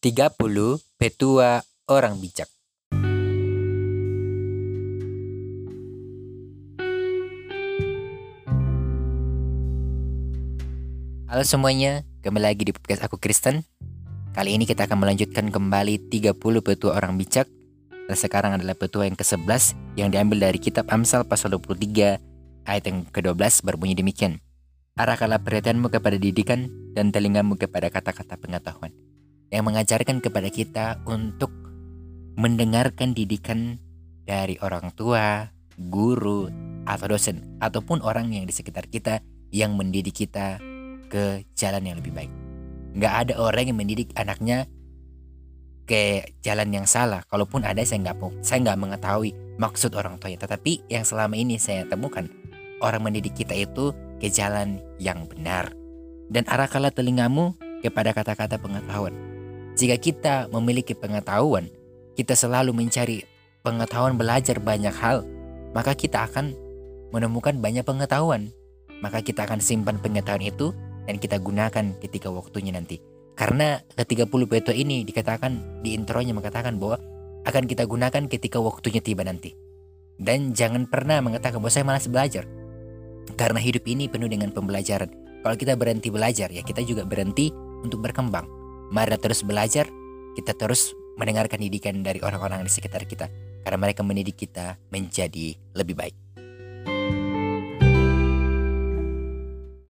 30 petua orang bijak. Halo semuanya, kembali lagi di podcast aku Kristen. Kali ini kita akan melanjutkan kembali 30 petua orang bijak. Dan sekarang adalah petua yang ke-11 yang diambil dari kitab Amsal pasal 23 ayat yang ke-12 berbunyi demikian. Arahkanlah perhatianmu kepada didikan dan telingamu kepada kata-kata pengetahuan yang mengajarkan kepada kita untuk mendengarkan didikan dari orang tua, guru, atau dosen, ataupun orang yang di sekitar kita yang mendidik kita ke jalan yang lebih baik. Nggak ada orang yang mendidik anaknya ke jalan yang salah. Kalaupun ada, saya nggak saya nggak mengetahui maksud orang tuanya. Tetapi yang selama ini saya temukan, orang mendidik kita itu ke jalan yang benar. Dan arahkanlah telingamu kepada kata-kata pengetahuan jika kita memiliki pengetahuan, kita selalu mencari pengetahuan belajar banyak hal, maka kita akan menemukan banyak pengetahuan. Maka kita akan simpan pengetahuan itu dan kita gunakan ketika waktunya nanti. Karena ke-30 petua ini dikatakan di intronya mengatakan bahwa akan kita gunakan ketika waktunya tiba nanti. Dan jangan pernah mengatakan bahwa saya malas belajar. Karena hidup ini penuh dengan pembelajaran. Kalau kita berhenti belajar, ya kita juga berhenti untuk berkembang. Mari terus belajar, kita terus mendengarkan didikan dari orang-orang di sekitar kita. Karena mereka mendidik kita menjadi lebih baik.